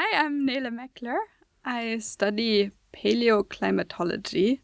Hi, I'm Nele Meckler. I study paleoclimatology,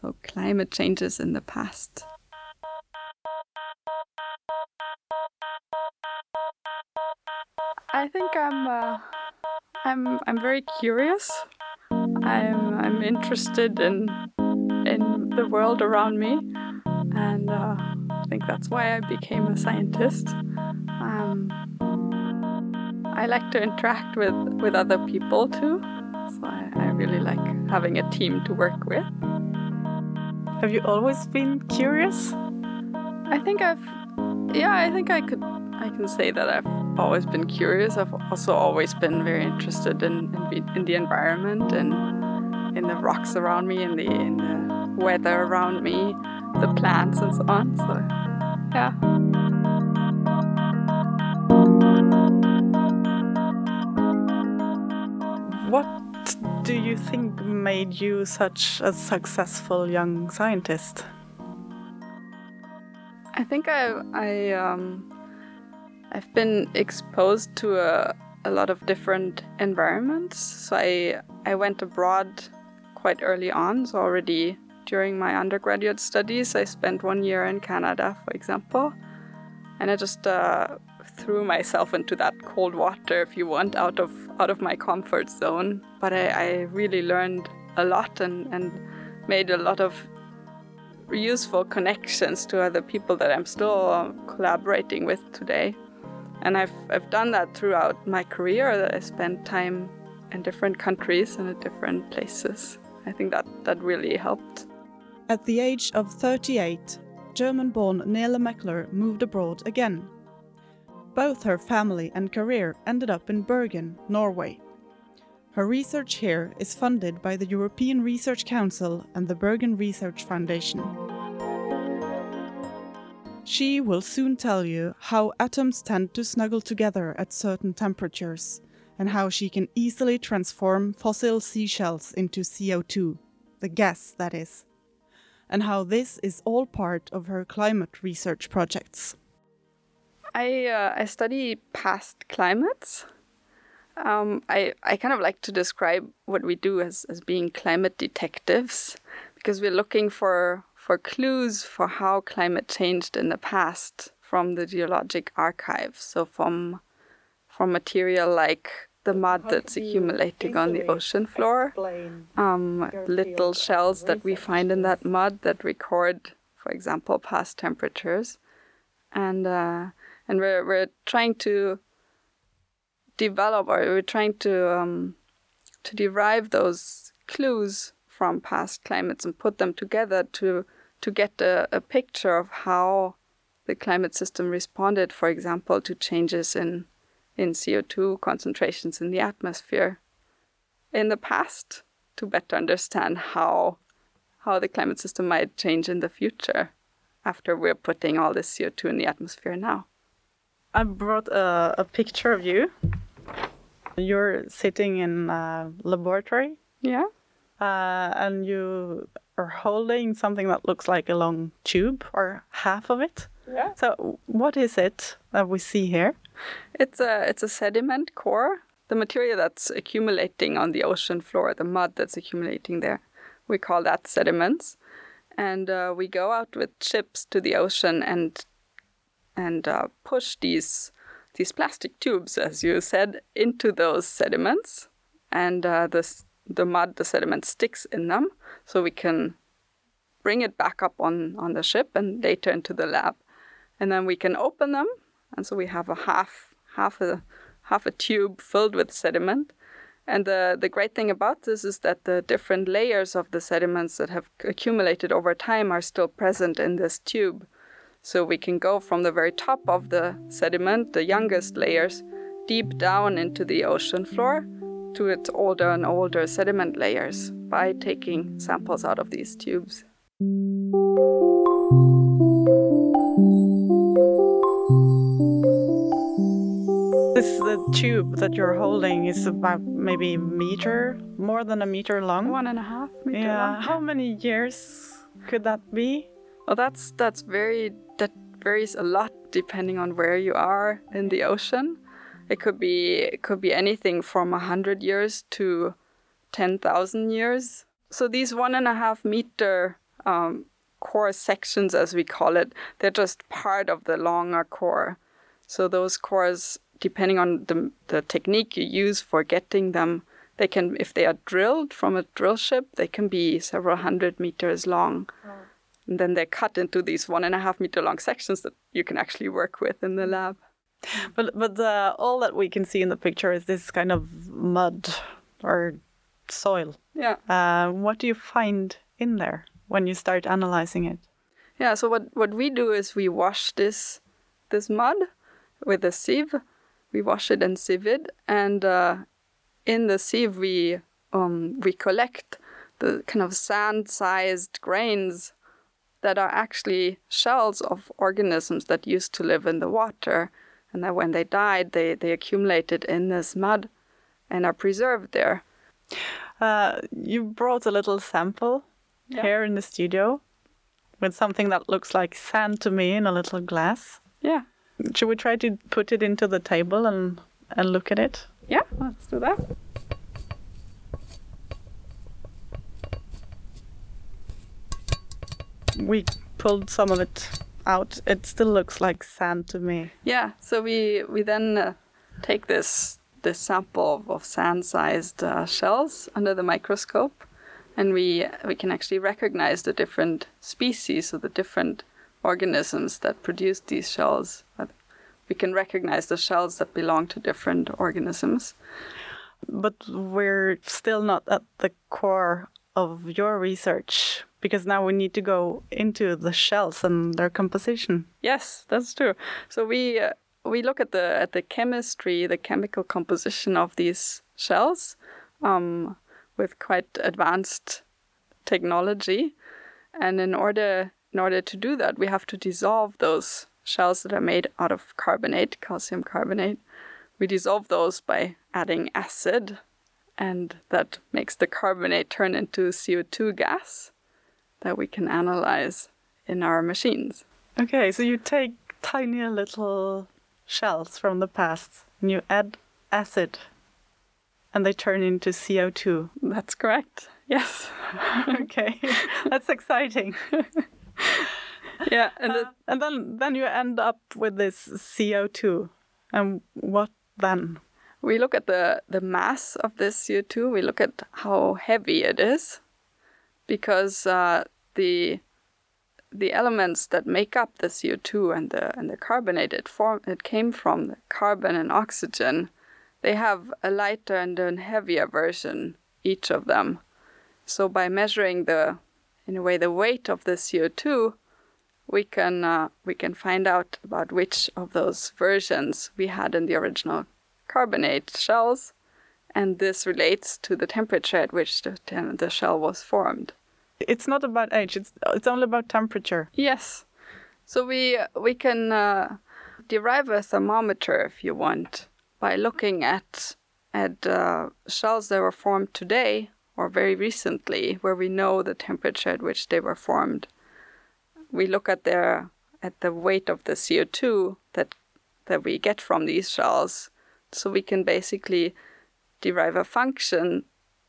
so climate changes in the past. I think I'm uh, I'm I'm very curious. I'm I'm interested in in the world around me, and uh, I think that's why I became a scientist. Um, I like to interact with with other people too, so I, I really like having a team to work with. Have you always been curious? I think I've, yeah, I think I could, I can say that I've always been curious. I've also always been very interested in in, in the environment and in the rocks around me, in the in the weather around me, the plants and so on. So, yeah. What do you think made you such a successful young scientist? I think I I um I've been exposed to a, a lot of different environments. So I I went abroad quite early on. So already during my undergraduate studies, I spent one year in Canada, for example, and I just uh, threw myself into that cold water, if you want, out of out of my comfort zone. But I, I really learned a lot and, and made a lot of useful connections to other people that I'm still collaborating with today. And I've, I've done that throughout my career. I spent time in different countries and at different places. I think that, that really helped. At the age of 38, German born Nele Meckler moved abroad again. Both her family and career ended up in Bergen, Norway. Her research here is funded by the European Research Council and the Bergen Research Foundation. She will soon tell you how atoms tend to snuggle together at certain temperatures and how she can easily transform fossil seashells into CO2, the gas that is, and how this is all part of her climate research projects. I, uh, I study past climates. Um, I, I kind of like to describe what we do as, as being climate detectives because we're looking for for clues for how climate changed in the past from the geologic archive. So from from material like the mud that's accumulating on the ocean floor, um, little shells that we find in that mud that record, for example, past temperatures, and uh, and we're we're trying to develop or we're trying to um, to derive those clues from past climates and put them together to to get a, a picture of how the climate system responded, for example, to changes in in CO2 concentrations in the atmosphere in the past to better understand how how the climate system might change in the future after we're putting all this CO2 in the atmosphere now. I brought a, a picture of you. You're sitting in a laboratory. Yeah. Uh, and you are holding something that looks like a long tube or half of it. Yeah. So what is it that we see here? It's a it's a sediment core, the material that's accumulating on the ocean floor, the mud that's accumulating there. We call that sediments, and uh, we go out with ships to the ocean and and uh, push these these plastic tubes, as you said, into those sediments, and uh, the the mud, the sediment sticks in them, so we can bring it back up on on the ship and later into the lab, and then we can open them, and so we have a half half a half a tube filled with sediment. And the, the great thing about this is that the different layers of the sediments that have accumulated over time are still present in this tube. So we can go from the very top of the sediment, the youngest layers, deep down into the ocean floor to its older and older sediment layers by taking samples out of these tubes. This the tube that you're holding is about maybe a meter, more than a meter long. One and a half meter yeah. long. How many years could that be? Well, that's that's very varies a lot depending on where you are in the ocean. It could be it could be anything from hundred years to ten thousand years. So these one and a half meter um, core sections, as we call it, they're just part of the longer core. So those cores, depending on the, the technique you use for getting them, they can, if they are drilled from a drill ship, they can be several hundred meters long. And then they're cut into these one and a half meter long sections that you can actually work with in the lab. But but uh, all that we can see in the picture is this kind of mud or soil. Yeah. Uh, what do you find in there when you start analyzing it? Yeah. So what what we do is we wash this this mud with a sieve. We wash it and sieve it, and uh, in the sieve we um, we collect the kind of sand-sized grains that are actually shells of organisms that used to live in the water, and that when they died, they they accumulated in this mud and are preserved there. Uh, you brought a little sample Yeah. here in the studio with something that looks like sand to me in a little glass. Yeah. Should we try to put it into the table and and look at it? Yeah. Let's do that. We pulled some of it out. It still looks like sand to me. Yeah, so we we then uh, take this this sample of, of sand-sized uh, shells under the microscope, and we we can actually recognize the different species or the different organisms that produce these shells. We can recognize the shells that belong to different organisms. But we're still not at the core of your research because now we need to go into the shells and their composition. Yes, that's true. So we uh, we look at the at the chemistry, the chemical composition of these shells, um, with quite advanced technology, and in order in order to do that, we have to dissolve those shells that are made out of carbonate, calcium carbonate. We dissolve those by adding acid, and that makes the carbonate turn into CO2 gas that we can analyze in our machines. Okay, so you take tiny little shells from the past and you add acid and they turn into CO2. That's correct. Yes. okay, that's exciting. yeah, and Uh, and then then you end up with this CO2. And what then? we look at the the mass of this CO2. We look at how heavy it is, because uh, the the elements that make up the CO2 and the and the carbonate it form it came from the carbon and oxygen. They have a lighter and a heavier version, each of them. So by measuring the, in a way, the weight of the CO2, we can uh, we can find out about which of those versions we had in the original carbonate shells, and this relates to the temperature at which the, the shell was formed. It's not about age, it's, it's only about temperature. Yes, so we we can uh, derive a thermometer if you want by looking at at uh, shells that were formed today or very recently, where we know the temperature at which they were formed. We look at their at the weight of the CO2 that that we get from these shells, so we can basically derive a function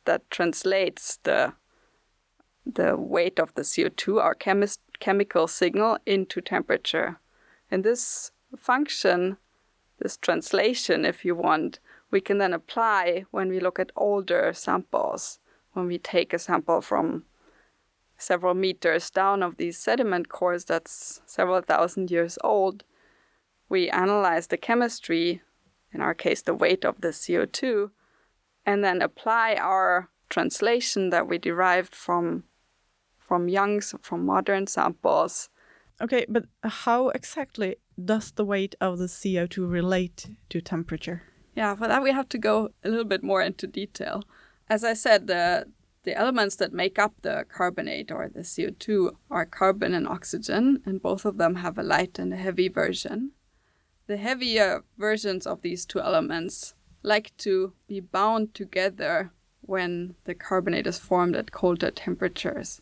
that translates the the weight of the CO2, our chemis- chemical signal, into temperature. And this function, this translation, if you want, we can then apply when we look at older samples. When we take a sample from several meters down of these sediment cores that's several thousand years old, we analyze the chemistry, in our case, the weight of the CO2, and then apply our translation that we derived from from Young's, from modern samples. Okay, but how exactly does the weight of the CO2 relate to temperature? Yeah, for that we have to go a little bit more into detail. As I said, the the elements that make up the carbonate or the CO2 are carbon and oxygen, and both of them have a light and a heavy version. The heavier versions of these two elements like to be bound together when the carbonate is formed at colder temperatures.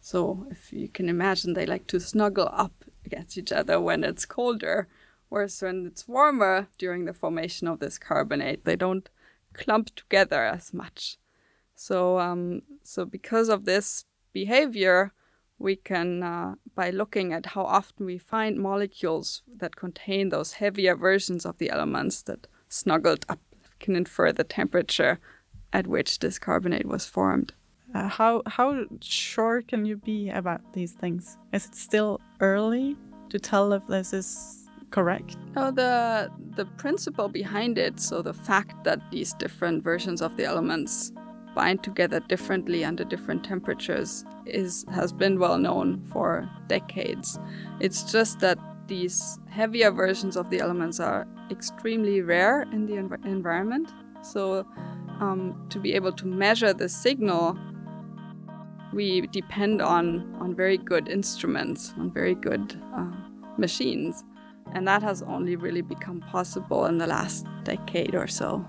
So, if you can imagine, they like to snuggle up against each other when it's colder, Whereas when it's warmer during the formation of this carbonate, they don't clump together as much. So, um, so because of this behavior, we can, uh, by looking at how often we find molecules that contain those heavier versions of the elements that snuggled up, can infer the temperature at which this carbonate was formed. Uh, how how sure can you be about these things? Is it still early to tell if this is correct? No, the the principle behind it, so the fact that these different versions of the elements bind together differently under different temperatures is has been well known for decades. It's just that these heavier versions of the elements are extremely rare in the env environment. So um, to be able to measure the signal, we depend on on very good instruments, on very good uh, machines, and that has only really become possible in the last decade or so.